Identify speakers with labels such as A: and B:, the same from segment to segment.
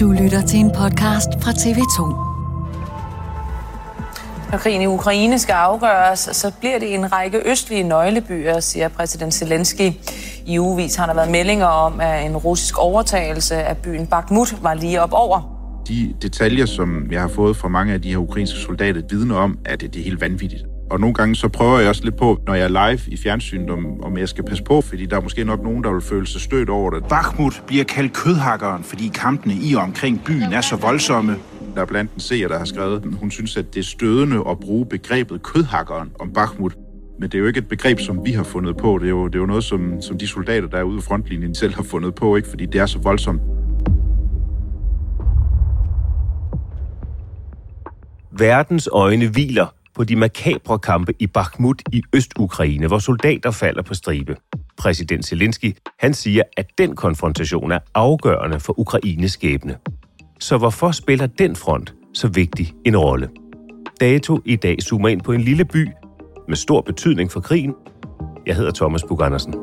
A: Du lytter til en podcast fra TV2.
B: Når krigen i Ukraine skal afgøres, så bliver det en række østlige nøglebyer, siger præsident Zelensky. I ugevis har der været meldinger om, at en russisk overtagelse af byen Bakhmut var lige op over.
C: De detaljer, som jeg har fået fra mange af de her ukrainske soldater, vidner om, at det er helt vanvittigt. Og nogle gange så prøver jeg også lidt på, når jeg er live i fjernsynet, om, om jeg skal passe på, fordi der er måske nok nogen, der vil føle sig stødt over det.
D: Bakhmut bliver kaldt kødhakkeren, fordi kampene i og omkring byen er så voldsomme.
C: Der er blandt en seer, der har skrevet, hun synes, at det er stødende at bruge begrebet kødhakkeren om Bakhmut. Men det er jo ikke et begreb, som vi har fundet på. Det er jo, det er jo noget, som, som de soldater, der er ude i frontlinjen selv har fundet på, ikke? fordi det er så voldsomt.
E: Verdens øjne hviler på de makabre kampe i Bakhmut i Øst-Ukraine, hvor soldater falder på stribe. Præsident Zelensky, han siger, at den konfrontation er afgørende for Ukraines skæbne. Så hvorfor spiller den front så vigtig en rolle? Dato i dag zoomer ind på en lille by med stor betydning for krigen. Jeg hedder Thomas Bug Andersen.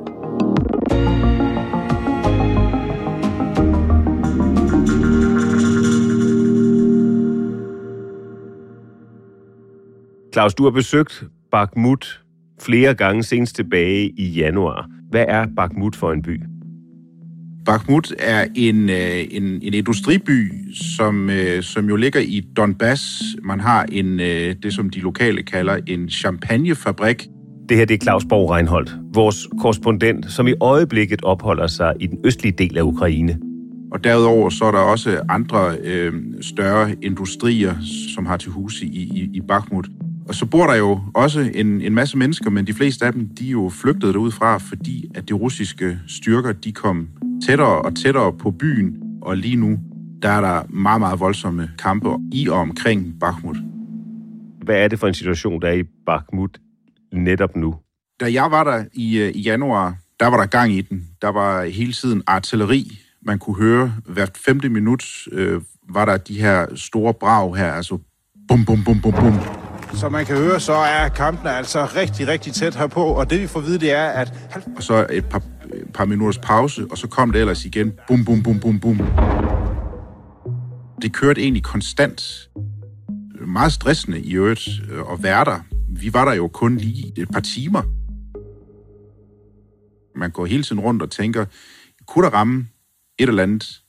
E: Claus, du har besøgt Bakhmut flere gange senest tilbage i januar. Hvad er Bakhmut for en by?
C: Bakhmut er en, øh, en, en industriby, som, øh, som jo ligger i Donbass. Man har en, øh, det, som de lokale kalder en champagnefabrik.
E: Det her det er Claus Borg Reinholdt, vores korrespondent, som i øjeblikket opholder sig i den østlige del af Ukraine.
C: Og derudover så er der også andre øh, større industrier, som har til huse i, i, i Bakhmut. Og så bor der jo også en, en masse mennesker, men de fleste af dem, de er jo flygtet derudfra, fordi at de russiske styrker, de kom tættere og tættere på byen, og lige nu, der er der meget, meget voldsomme kampe i og omkring Bakhmut.
E: Hvad er det for en situation, der er i Bakhmut netop nu?
C: Da jeg var der i, øh, i januar, der var der gang i den. Der var hele tiden artilleri. Man kunne høre hvert femte minut, øh, var der de her store brag her, altså bum, bum, bum, bum, bum.
D: Som man kan høre, så er kampene altså rigtig, rigtig tæt herpå, og det vi får at vide, det er, at...
C: Og så et par, et par minutters pause, og så kom det ellers igen. Bum, bum, bum, bum, bum. Det kørte egentlig konstant. Meget stressende i øvrigt øh, at være der. Vi var der jo kun lige et par timer. Man går hele tiden rundt og tænker, kunne der ramme et eller andet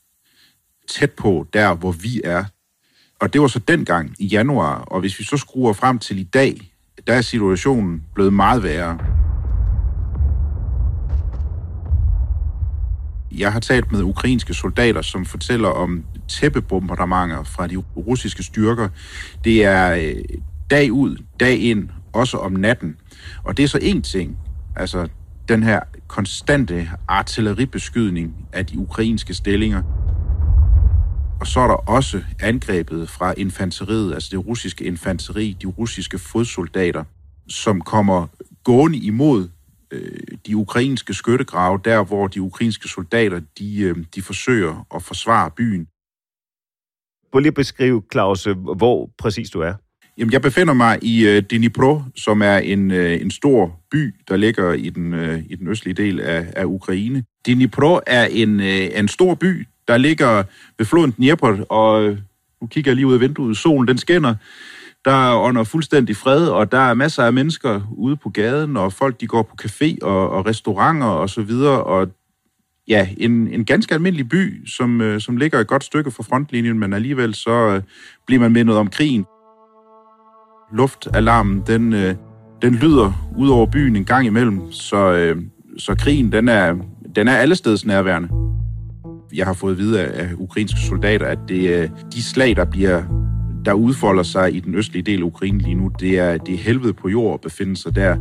C: tæt på der, hvor vi er? Og det var så dengang i januar, og hvis vi så skruer frem til i dag, der er situationen blevet meget værre. Jeg har talt med ukrainske soldater, som fortæller om tæppebombardementer fra de russiske styrker. Det er øh, dag ud, dag ind, også om natten. Og det er så én ting, altså den her konstante artilleribeskydning af de ukrainske stillinger. Og så er der også angrebet fra infanteriet, altså det russiske infanteri, de russiske fodsoldater, som kommer gående imod øh, de ukrainske skyttegrave, der hvor de ukrainske soldater, de, øh, de forsøger at forsvare byen.
E: Prøv lige at beskrive, Claus, hvor præcis du er.
C: Jamen, jeg befinder mig i øh, Dnipro, som er en, øh, en stor by, der ligger i den, øh, i den østlige del af, af Ukraine. Dnipro er en, øh, en stor by, der ligger ved floden Dnieper, og øh, nu kigger jeg lige ud af vinduet, solen den skinner. Der er under fuldstændig fred, og der er masser af mennesker ude på gaden, og folk de går på café og, og restauranter og så videre, og ja, en, en ganske almindelig by, som, øh, som ligger et godt stykke fra frontlinjen, men alligevel så øh, bliver man mindet om krigen. Luftalarmen, den, øh, den lyder ud over byen en gang imellem, så, øh, så krigen, den er, den er allesteds nærværende. Jeg har fået at vide af, ukrainske soldater, at det, øh, de slag, der bliver der udfolder sig i den østlige del af Ukraine lige nu, det er, det er helvede på jord at befinde sig der.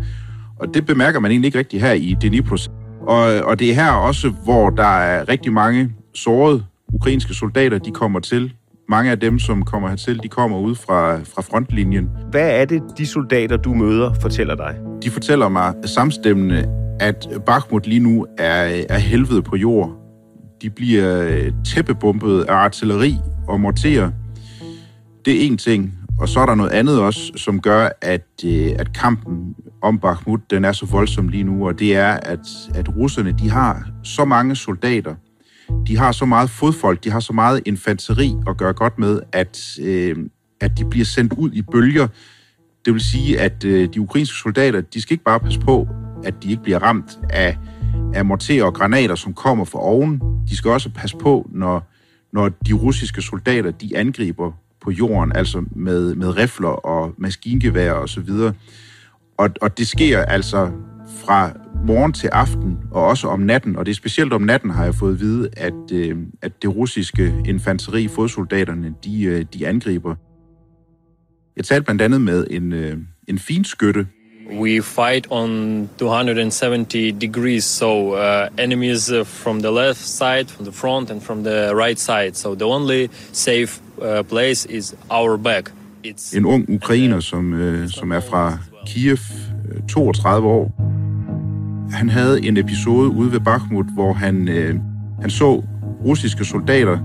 C: Og det bemærker man egentlig ikke rigtig her i Dnipro. Og, og det er her også, hvor der er rigtig mange sårede ukrainske soldater, de kommer til. Mange af dem, som kommer hertil, de kommer ud fra, fra frontlinjen.
E: Hvad er det, de soldater, du møder, fortæller dig?
C: De fortæller mig samstemmende, at Bakhmut lige nu er, er helvede på jord. De bliver øh, tæppebumpet af artilleri og morterer. Det er en ting. Og så er der noget andet også, som gør, at, øh, at kampen om Bakhmut, den er så voldsom lige nu, og det er, at, at russerne, de har så mange soldater, de har så meget fodfolk, de har så meget infanteri at gøre godt med, at, øh, at de bliver sendt ud i bølger. Det vil sige, at øh, de ukrainske soldater, de skal ikke bare passe på, at de ikke bliver ramt af, af morterer og granater, som kommer fra oven. De skal også passe på, når, når de russiske soldater, de angriber på jorden, altså med, med rifler og maskingevær og så videre. Og, og det sker altså fra morgen til aften, og også om natten, og det er specielt om natten, har jeg fået at vide, at, øh, at det russiske infanteri, fodsoldaterne, de, øh, de angriber. Jeg talte blandt andet med en, øh, en finskytte,
F: We fight on 270 degrees, so uh, enemies uh, from the left side, from the front, and from the right side. So the only safe uh, place is our back.
C: It's en ung ukrainer, som, øh, som er fra Kiev, 32 år. Han havde en episode ude ved Bakhmut, hvor han, øh, han så russiske soldater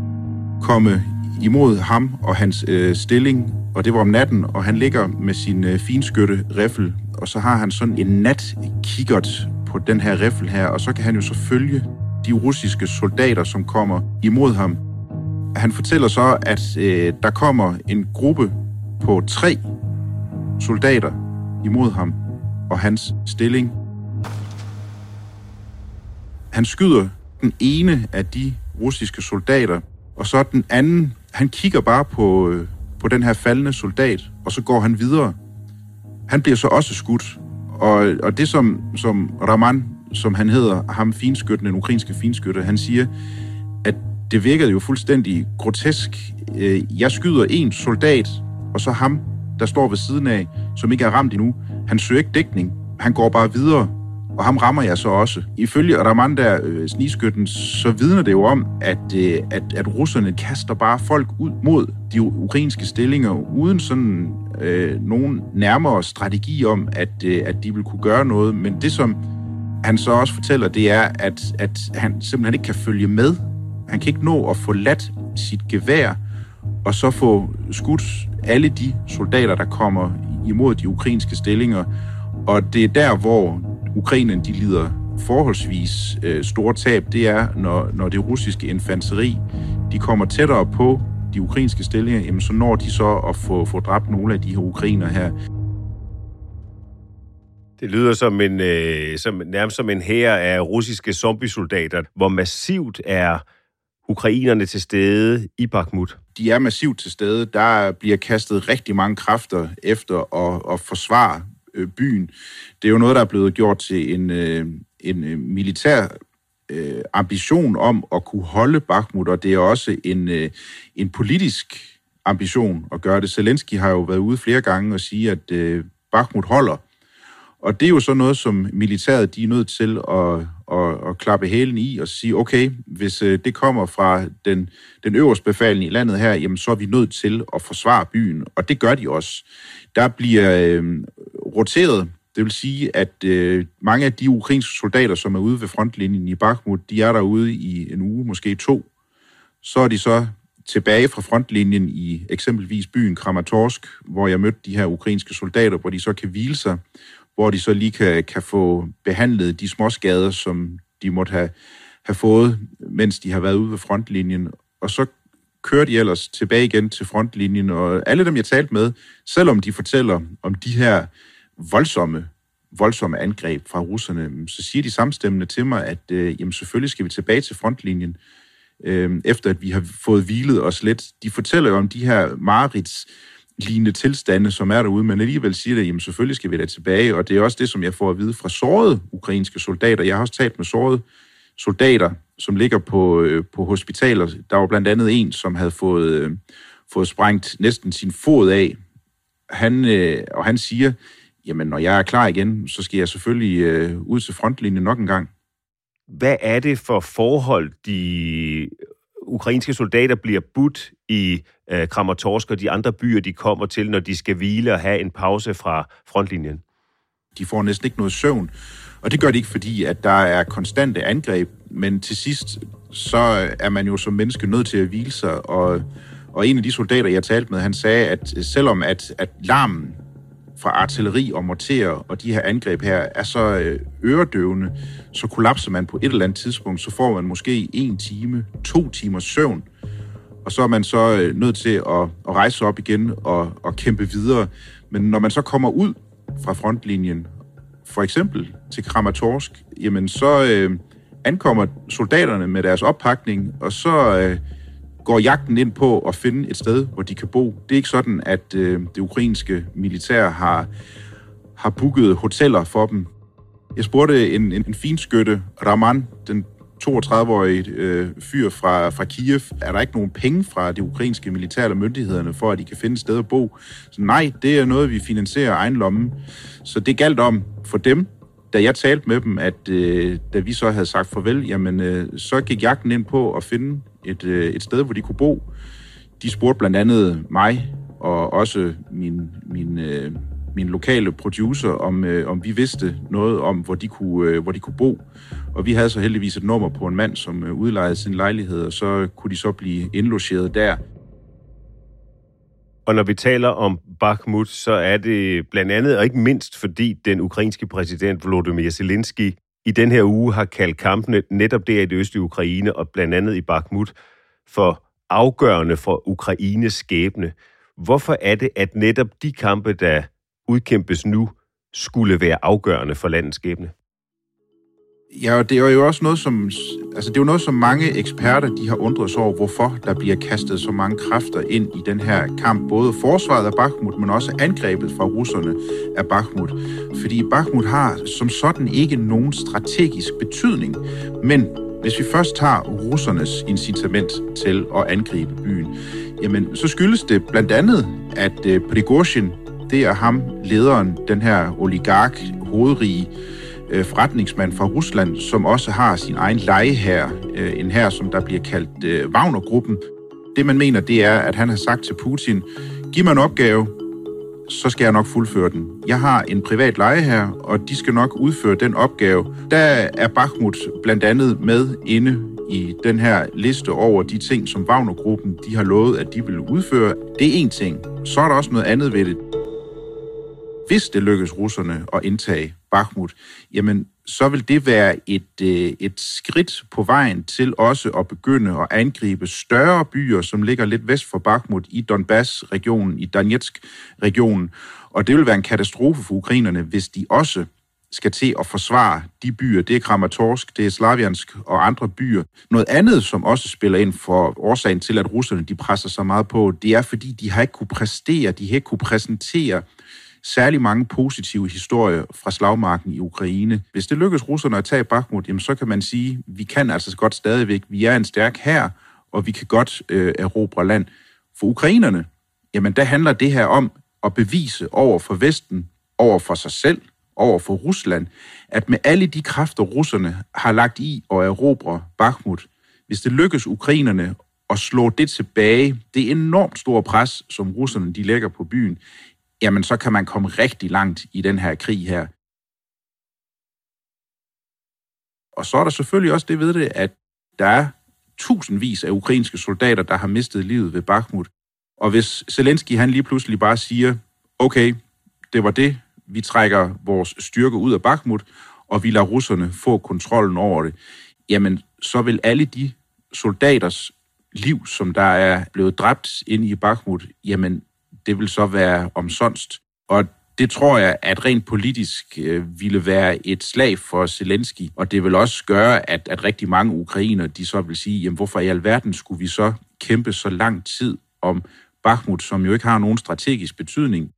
C: komme imod ham og hans øh, stilling, og det var om natten, og han ligger med sin øh, finskytte riffel, og så har han sådan en natkikkert på den her riffel her, og så kan han jo så følge de russiske soldater, som kommer imod ham. Han fortæller så, at øh, der kommer en gruppe på tre soldater imod ham og hans stilling. Han skyder den ene af de russiske soldater, og så den anden, han kigger bare på, øh, på den her faldende soldat, og så går han videre. Han bliver så også skudt, og, og det som, som Raman, som han hedder, ham finskytten, den ukrainske finskytte, han siger, at det virkede jo fuldstændig grotesk. Øh, jeg skyder en soldat, og så ham, der står ved siden af, som ikke er ramt endnu. Han søger ikke dækning. Han går bare videre, og ham rammer jeg så også. Ifølge Ramanda, øh, snigskytten, så vidner det jo om, at, øh, at, at russerne kaster bare folk ud mod de ukrainske stillinger, uden sådan øh, nogen nærmere strategi om, at, øh, at de vil kunne gøre noget. Men det, som han så også fortæller, det er, at, at han simpelthen ikke kan følge med. Han kan ikke nå at få ladt sit gevær, og så få skudt alle de soldater, der kommer imod de ukrainske stillinger. Og det er der, hvor Ukrainen de lider forholdsvis øh, store tab, det er, når, når det russiske infanteri de kommer tættere på de ukrainske stillinger, jamen, så når de så at få, få dræbt nogle af de her ukrainer her.
E: Det lyder som en, øh, som, nærmest som en hær af russiske zombiesoldater. Hvor massivt er ukrainerne til stede i Bakhmut?
C: De er massivt til stede. Der bliver kastet rigtig mange kræfter efter at, at forsvare øh, byen. Det er jo noget, der er blevet gjort til en, øh, en øh, militær øh, ambition om at kunne holde Bakhmut, og det er også en, øh, en politisk ambition at gøre det. Zelensky har jo været ude flere gange og sige, at øh, Bakhmut holder. Og det er jo så noget, som militæret de er nødt til at, at, at klappe hælen i og sige, okay, hvis øh, det kommer fra den, den øverste befaling i landet her, jamen så er vi nødt til at forsvare byen. Og det gør de også. Der bliver øh, roteret Det vil sige, at øh, mange af de ukrainske soldater, som er ude ved frontlinjen i Bakhmut, de er derude i en uge, måske to. Så er de så tilbage fra frontlinjen i eksempelvis byen Kramatorsk, hvor jeg mødte de her ukrainske soldater, hvor de så kan hvile sig, hvor de så lige kan, kan få behandlet de små skader, som de måtte have, have fået, mens de har været ude ved frontlinjen. Og så kører de ellers tilbage igen til frontlinjen, og alle dem, jeg talte med, selvom de fortæller om de her voldsomme, voldsomme angreb fra russerne, så siger de samstemmende til mig, at øh, jamen, selvfølgelig skal vi tilbage til frontlinjen, øh, efter at vi har fået hvilet os lidt. De fortæller jo om de her marits lignende tilstande, som er derude, men alligevel siger det, jamen selvfølgelig skal vi da tilbage, og det er også det, som jeg får at vide fra sårede ukrainske soldater. Jeg har også talt med sårede soldater, som ligger på, øh, på hospitaler. Der var blandt andet en, som havde fået, øh, fået sprængt næsten sin fod af. Han, øh, og han siger, jamen når jeg er klar igen, så skal jeg selvfølgelig øh, ud til frontlinjen nok en gang.
E: Hvad er det for forhold, de ukrainske soldater bliver budt i øh, Kramatorsk og de andre byer, de kommer til, når de skal hvile og have en pause fra frontlinjen?
C: De får næsten ikke noget søvn, og det gør de ikke, fordi at der er konstante angreb, men til sidst, så er man jo som menneske nødt til at hvile sig, og, og en af de soldater, jeg talte med, han sagde, at selvom at, at larmen fra artilleri og morterer og de her angreb her er så øh, øredøvende, så kollapser man på et eller andet tidspunkt, så får man måske en time, to timers søvn, og så er man så øh, nødt til at, at rejse op igen og, og kæmpe videre. Men når man så kommer ud fra frontlinjen, for eksempel til Kramatorsk, jamen så øh, ankommer soldaterne med deres oppakning, og så øh, går jagten ind på at finde et sted, hvor de kan bo. Det er ikke sådan, at øh, det ukrainske militær har, har booket hoteller for dem. Jeg spurgte en, en, en finskytte, Raman, den 32-årige øh, fyr fra, fra Kiev. Er der ikke nogen penge fra det ukrainske militær eller myndighederne for, at de kan finde et sted at bo? Så nej, det er noget, vi finansierer egen lomme. Så det galt om for dem, da jeg talte med dem, at øh, da vi så havde sagt farvel, jamen øh, så gik jagten ind på at finde et, øh, et sted, hvor de kunne bo. De spurgte blandt andet mig og også min, min, øh, min lokale producer, om, øh, om vi vidste noget om, hvor de, kunne, øh, hvor de kunne bo. Og vi havde så heldigvis et nummer på en mand, som øh, udlejede sin lejlighed, og så kunne de så blive indlogeret der.
E: Og når vi taler om Bakhmut, så er det blandt andet, og ikke mindst fordi den ukrainske præsident Volodymyr Zelensky i den her uge har kaldt kampene netop der i det østlige Ukraine og blandt andet i Bakhmut for afgørende for Ukraines skæbne. Hvorfor er det, at netop de kampe, der udkæmpes nu, skulle være afgørende for landets skæbne?
C: Ja, det er jo også noget, som, altså det er jo noget, som mange eksperter de har undret sig over, hvorfor der bliver kastet så mange kræfter ind i den her kamp. Både forsvaret af Bakhmut, men også angrebet fra russerne af Bakhmut. Fordi Bakhmut har som sådan ikke nogen strategisk betydning. Men hvis vi først tager russernes incitament til at angribe byen, jamen så skyldes det blandt andet, at øh, Prigozhin, det er ham, lederen, den her oligark, hovedrige, øh, forretningsmand fra Rusland, som også har sin egen leje her, øh, en her, som der bliver kaldt øh, Wagner-gruppen. Det man mener, det er, at han har sagt til Putin, giv mig en opgave, så skal jeg nok fuldføre den. Jeg har en privat leje her, og de skal nok udføre den opgave. Der er Bakhmut blandt andet med inde i den her liste over de ting, som Wagner-gruppen de har lovet, at de vil udføre. Det er en ting. Så er der også noget andet ved det hvis det lykkes russerne at indtage Bakhmut, jamen så vil det være et, øh, et skridt på vejen til også at begynde at angribe større byer, som ligger lidt vest for Bakhmut i Donbass-regionen, i Donetsk-regionen. Og det vil være en katastrofe for ukrainerne, hvis de også skal til at forsvare de byer. Det er Kramatorsk, det er Slaviansk og andre byer. Noget andet, som også spiller ind for årsagen til, at russerne de presser så meget på, det er, fordi de har ikke kunne præstere, de har ikke kunne præsentere særlig mange positive historier fra slagmarken i Ukraine. Hvis det lykkes russerne at tage Bakhmut, jamen så kan man sige, at vi kan altså godt stadigvæk, vi er en stærk her, og vi kan godt øh, erobre land. For ukrainerne, jamen der handler det her om at bevise over for Vesten, over for sig selv, over for Rusland, at med alle de kræfter, russerne har lagt i at erobre Bakhmut, hvis det lykkes ukrainerne at slå det tilbage, det enormt store pres, som russerne de lægger på byen, jamen så kan man komme rigtig langt i den her krig her. Og så er der selvfølgelig også det ved det, at der er tusindvis af ukrainske soldater, der har mistet livet ved Bakhmut. Og hvis Zelensky han lige pludselig bare siger, okay, det var det, vi trækker vores styrke ud af Bakhmut, og vi lader russerne få kontrollen over det, jamen så vil alle de soldaters liv, som der er blevet dræbt inde i Bakhmut, jamen det vil så være omsonst. Og det tror jeg, at rent politisk øh, ville være et slag for Zelensky, og det vil også gøre, at, at rigtig mange ukrainer, de så vil sige, jamen hvorfor i alverden skulle vi så kæmpe så lang tid om Bakhmut, som jo ikke har nogen strategisk betydning.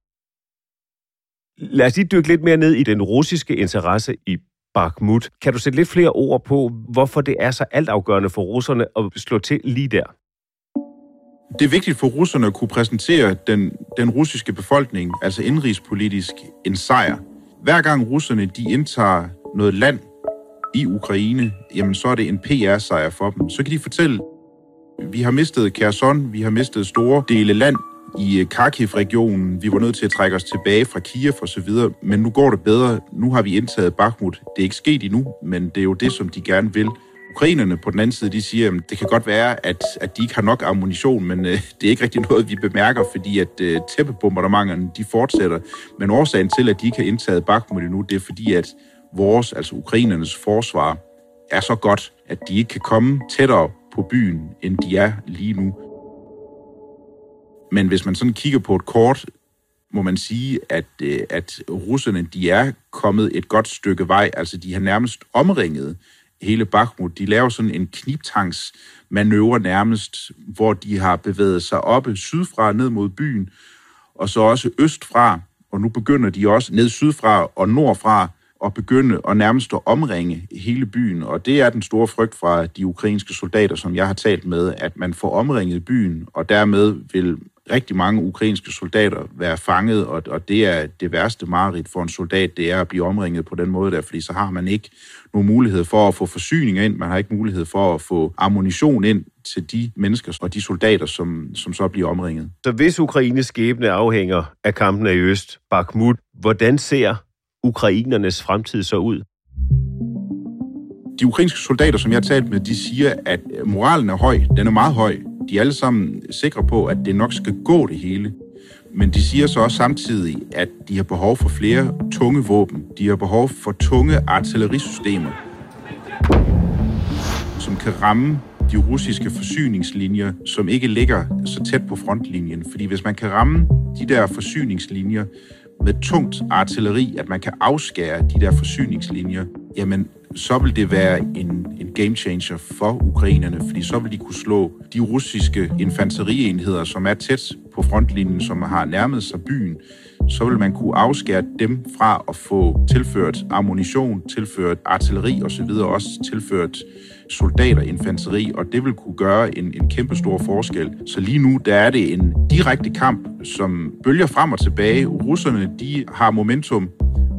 E: Lad os lige dykke lidt mere ned i den russiske interesse i Bakhmut. Kan du sætte lidt flere ord på, hvorfor det er så altafgørende for russerne at slå til lige der?
C: Det er vigtigt for russerne at kunne præsentere den, den russiske befolkning, altså indrigspolitisk, en sejr. Hver gang russerne de indtager noget land i Ukraine, jamen så er det en PR-sejr for dem. Så kan de fortælle, vi har mistet Kherson, vi har mistet store dele land i øh, Kharkiv-regionen. Vi var nødt til at trække os tilbage fra Kiev og så videre, men nu går det bedre. Nu har vi indtaget Bakhmut. Det er ikke sket endnu, men det er jo det, som de gerne vil. Ukrainerne på den anden side, de siger, at det kan godt være, at, at de ikke har nok ammunition, men øh, det er ikke rigtig noget, vi bemærker, fordi at øh, tæppebombardementerne, de fortsætter. Men årsagen til, at de ikke har indtaget Bakhmut endnu, det er fordi, at vores, altså ukrainernes forsvar, er så godt, at de ikke kan komme tættere på byen, end de er lige nu. Men hvis man sådan kigger på et kort, må man sige, at, øh, at russerne de er kommet et godt stykke vej. Altså, de har nærmest omringet hele Bakhmut. De laver sådan en kniptangsmanøvre nærmest, hvor de har bevæget sig oppe sydfra ned mod byen, og så også østfra, og nu begynder de også ned sydfra og nordfra at begynde at nærmest at omringe hele byen, og det er den store frygt fra de ukrainske soldater, som jeg har talt med, at man får omringet byen, og dermed vil rigtig mange ukrainske soldater være fanget, og, og det er det værste mareridt for en soldat, det er at blive omringet på den måde der, fordi så har man ikke nogen mulighed for at få forsyning ind, man har ikke mulighed for at få ammunition ind til de mennesker og de soldater, som, som så bliver omringet.
E: Så hvis Ukraines skæbne afhænger af kampene i Øst, Bakhmut, hvordan ser ukrainernes fremtid så ud?
C: De ukrainske soldater, som jeg har talt med, de siger, at moralen er høj. Den er meget høj. De er alle sammen sikre på, at det nok skal gå det hele. Men de siger så også samtidig, at de har behov for flere tunge våben. De har behov for tunge artillerisystemer, som kan ramme de russiske forsyningslinjer, som ikke ligger så tæt på frontlinjen. Fordi hvis man kan ramme de der forsyningslinjer med tungt artilleri, at man kan afskære de der forsyningslinjer, jamen så vil det være en, en game changer for ukrainerne, fordi så vil de kunne slå de russiske infanterienheder, som er tæt på frontlinjen, som har nærmet sig byen, så vil man kunne afskære dem fra at få tilført ammunition, tilført artilleri osv., også tilført soldater, infanteri, og det vil kunne gøre en, en kæmpe stor forskel. Så lige nu, der er det en direkte kamp, som bølger frem og tilbage. Russerne, de har momentum,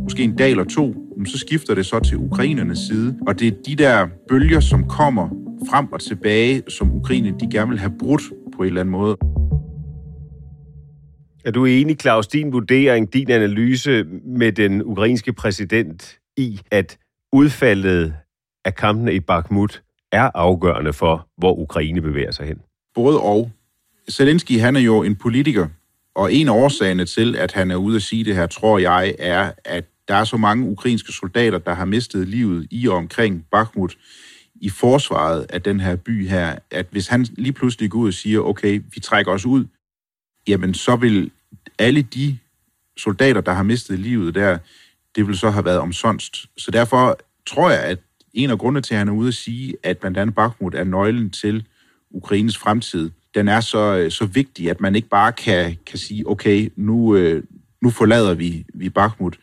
C: måske en dag eller to, så skifter det så til ukrainernes side. Og det er de der bølger, som kommer frem og tilbage, som ukrainerne de gerne vil have brudt på en eller anden måde.
E: Er du enig, Claus, din vurdering, din analyse med den ukrainske præsident i, at udfaldet at kampene i Bakhmut er afgørende for, hvor Ukraine bevæger sig hen?
C: Både og. Zelensky, han er jo en politiker, og en af årsagerne til, at han er ude at sige det her, tror jeg, er, at der er så mange ukrainske soldater, der har mistet livet i og omkring Bakhmut i forsvaret af den her by her, at hvis han lige pludselig går ud og siger, okay, vi trækker os ud, jamen så vil alle de soldater, der har mistet livet der, det vil så have været omsonst. Så derfor tror jeg, at en af grundene til, at han er ude at sige, at blandt andet Bakhmut er nøglen til Ukraines fremtid, den er så, øh, så vigtig, at man ikke bare kan, kan sige, okay, nu, øh, nu forlader vi, vi Bakhmut.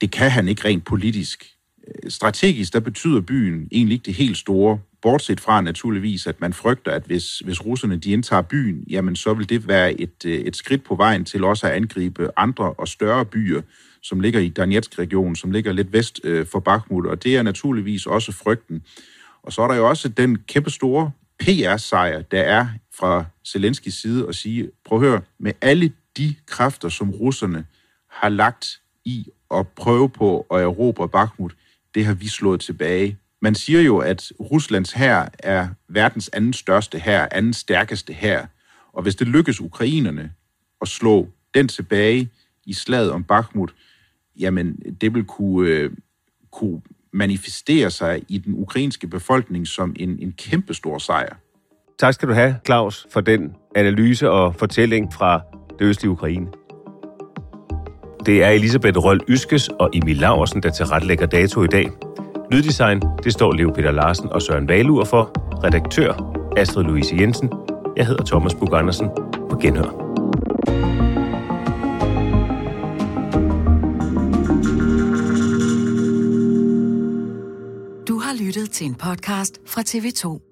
C: Det kan han ikke rent politisk. Øh, strategisk, der betyder byen egentlig ikke det helt store, bortset fra naturligvis, at man frygter, at hvis, hvis russerne de indtager byen, jamen så vil det være et, et skridt på vejen til også at angribe andre og større byer, som ligger i Donetsk-regionen, som ligger lidt vest øh, for Bakhmut, og det er naturligvis også frygten. Og så er der jo også den kæmpe store PR-sejr, der er fra Zelenskis side at sige, prøv at høre, med alle de kræfter, som russerne har lagt i at prøve på at erobre Bakhmut, det har vi slået tilbage. Man siger jo, at Ruslands hær er verdens anden største hær, anden stærkeste hær. Og hvis det lykkes ukrainerne at slå den tilbage i slaget om Bakhmut, jamen det vil kunne, øh, kunne manifestere sig i den ukrainske befolkning som en, en kæmpestor sejr.
E: Tak skal du have, Claus, for den analyse og fortælling fra det østlige Ukraine. Det er Elisabeth Røl Yskes og Emil Laursen, der tilrettelægger dato i dag. Lyddesign, det står Leo Peter Larsen og Søren Valur for. Redaktør, Astrid Louise Jensen. Jeg hedder Thomas Bug Andersen. På genhør.
A: Podcast fra TV2.